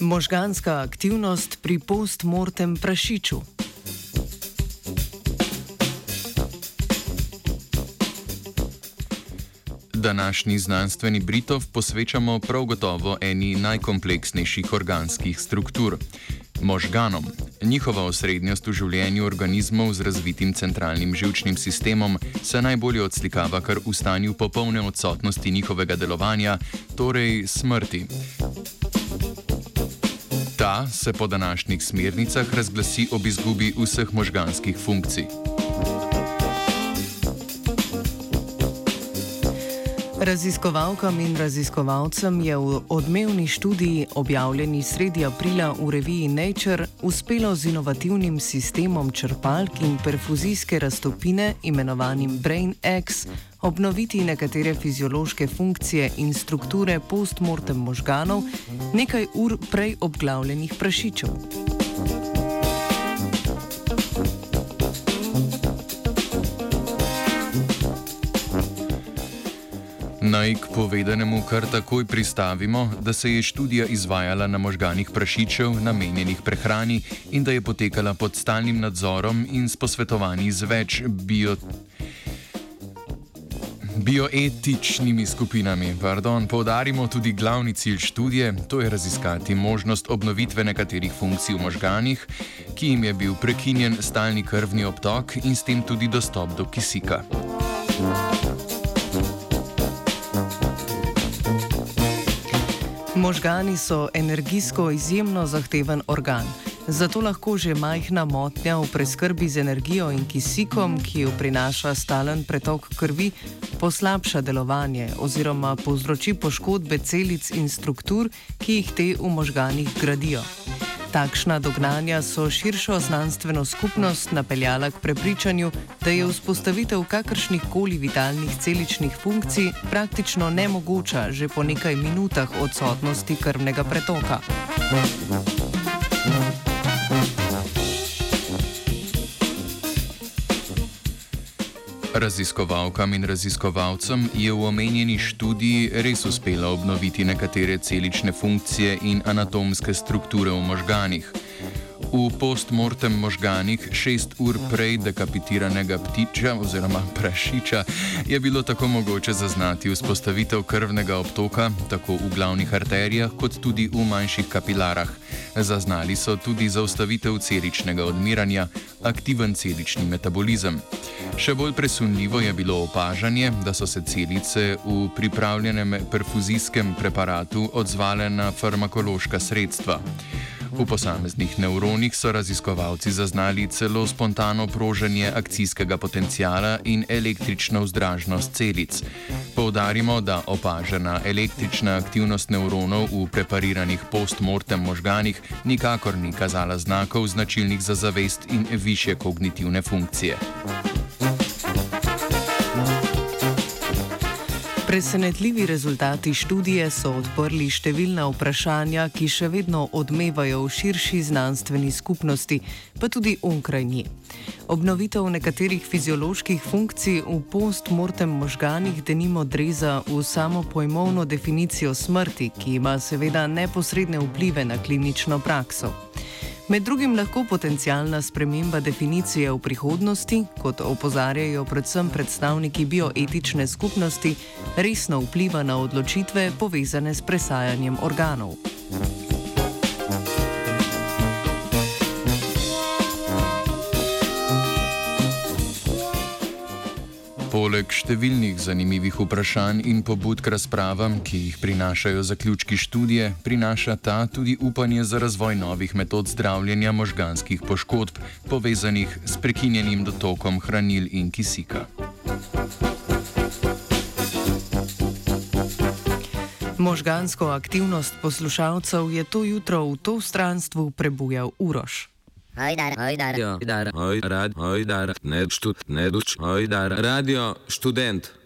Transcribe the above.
Možganska aktivnost pri postmortem prašiču. Današnji znanstveni Britov posvečamo prav gotovo eni najkompleksnejših organskih struktur - možganom. Njihova osrednjost v življenju organizmov z razvitim centralnim žilčnim sistemom se najbolje odslikava kar v stanju popolne odsotnosti njihovega delovanja, torej smrti. Ta se po današnjih smernicah razglasi ob izgubi vseh možganskih funkcij. Raziskovalkam in raziskovalcem je v odmevni študiji, objavljeni sredi aprila v reviji Nature, uspelo z inovativnim sistemom črpalk in perfuzijske raztopine, imenovanim Brain X, obnoviti nekatere fiziološke funkcije in strukture postmortem možganov nekaj ur prej obglavljenih prašičev. Naj k povedanemu kar takoj pristavimo, da se je študija izvajala na možganih prašičev, namenjenih prehrani, in da je potekala pod stalnim nadzorom in s posvetovanji z več bio. Bioetičnimi skupinami. Pardon, poudarimo tudi glavni cilj študije, to je raziskati možnost obnovitve nekaterih funkcij v možganih, ki jim je bil prekinjen stalni krvni obtok in s tem tudi dostop do kisika. Možgani so energijsko izjemno zahteven organ. Zato lahko že majhna motnja v preskrbi z energijo in kisikom, ki jo prinaša stalen pretok krvi, poslabša delovanje oziroma povzroči poškodbe celic in struktur, ki jih te v možganih gradijo. Takšna dognanja so širšo znanstveno skupnost napeljala k prepričanju, da je vzpostavitev kakršnih koli vitalnih celičnih funkcij praktično nemogoča že po nekaj minutah odsotnosti krvnega pretoka. Raziskovalkam in raziskovalcem je v omenjeni študiji res uspelo obnoviti nekatere celične funkcije in anatomske strukture v možganih. V postmortem možganih šest ur prej dekapitiranega ptiča oziroma prašiča je bilo tako mogoče zaznati vzpostavitev krvnega obtoka tako v glavnih arterijah kot tudi v manjših kapilarah. Zaznali so tudi zaustavitev celičnega odmiranja, aktiven celični metabolizem. Še bolj presunljivo je bilo opažanje, da so se celice v pripravljenem perfuzijskem preparatu odzvale na farmakološka sredstva. V posameznih nevronih so raziskovalci zaznali celo spontano proženje akcijskega potencijala in električno vzdražnost celic. Poudarimo, da opažena električna aktivnost nevronov v prepariranih postmortem možganih nikakor ni kazala znakov značilnih za zavest in više kognitivne funkcije. Presenetljivi rezultati študije so odprli številna vprašanja, ki še vedno odmevajo v širši znanstveni skupnosti, pa tudi onkraj nje. Obnovitev nekaterih fizioloških funkcij v postmortem možganih denimo dreza v samo pojmovno definicijo smrti, ki ima seveda neposredne vplive na klinično prakso. Med drugim lahko potencijalna sprememba definicije v prihodnosti, kot opozarjajo predvsem predstavniki bioetične skupnosti, resno vpliva na odločitve povezane s presajanjem organov. Poleg številnih zanimivih vprašanj in pobud k razpravam, ki jih prinašajo zaključki študije, prinaša ta tudi upanje za razvoj novih metod zdravljenja možganskih poškodb, povezanih s prekinjenim dotokom hranil in kisika. Možgansko aktivnost poslušalcev je to jutro v to stranstvu prebujal Uroš. Hajdar, hajdar, hajdar, hajdar, hajdar, ne štud, ne duč, hajdar, radio študent.